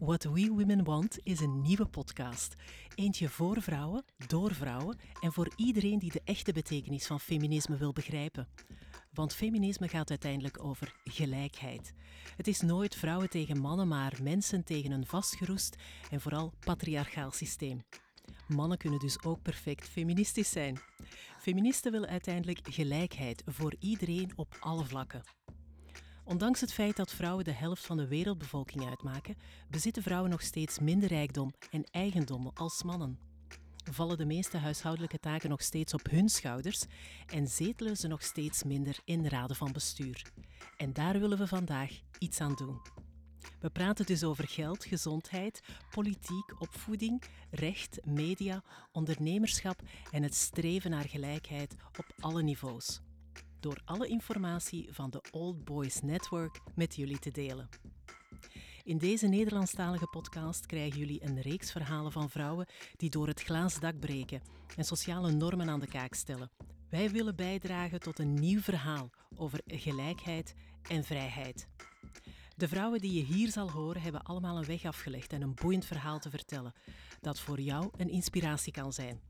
What We Women Want is een nieuwe podcast. Eentje voor vrouwen, door vrouwen en voor iedereen die de echte betekenis van feminisme wil begrijpen. Want feminisme gaat uiteindelijk over gelijkheid. Het is nooit vrouwen tegen mannen, maar mensen tegen een vastgeroest en vooral patriarchaal systeem. Mannen kunnen dus ook perfect feministisch zijn. Feministen willen uiteindelijk gelijkheid voor iedereen op alle vlakken. Ondanks het feit dat vrouwen de helft van de wereldbevolking uitmaken, bezitten vrouwen nog steeds minder rijkdom en eigendom als mannen. Vallen de meeste huishoudelijke taken nog steeds op hun schouders en zetelen ze nog steeds minder in raden van bestuur. En daar willen we vandaag iets aan doen. We praten dus over geld, gezondheid, politiek, opvoeding, recht, media, ondernemerschap en het streven naar gelijkheid op alle niveaus door alle informatie van de Old Boys Network met jullie te delen. In deze Nederlandstalige podcast krijgen jullie een reeks verhalen van vrouwen die door het glazen dak breken en sociale normen aan de kaak stellen. Wij willen bijdragen tot een nieuw verhaal over gelijkheid en vrijheid. De vrouwen die je hier zal horen hebben allemaal een weg afgelegd en een boeiend verhaal te vertellen, dat voor jou een inspiratie kan zijn.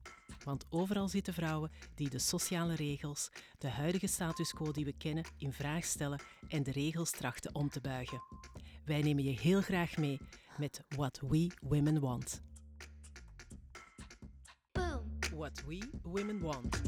Want overal zitten vrouwen die de sociale regels, de huidige status quo die we kennen, in vraag stellen en de regels trachten om te buigen. Wij nemen je heel graag mee met What We Women Want. Boom. What We Women Want.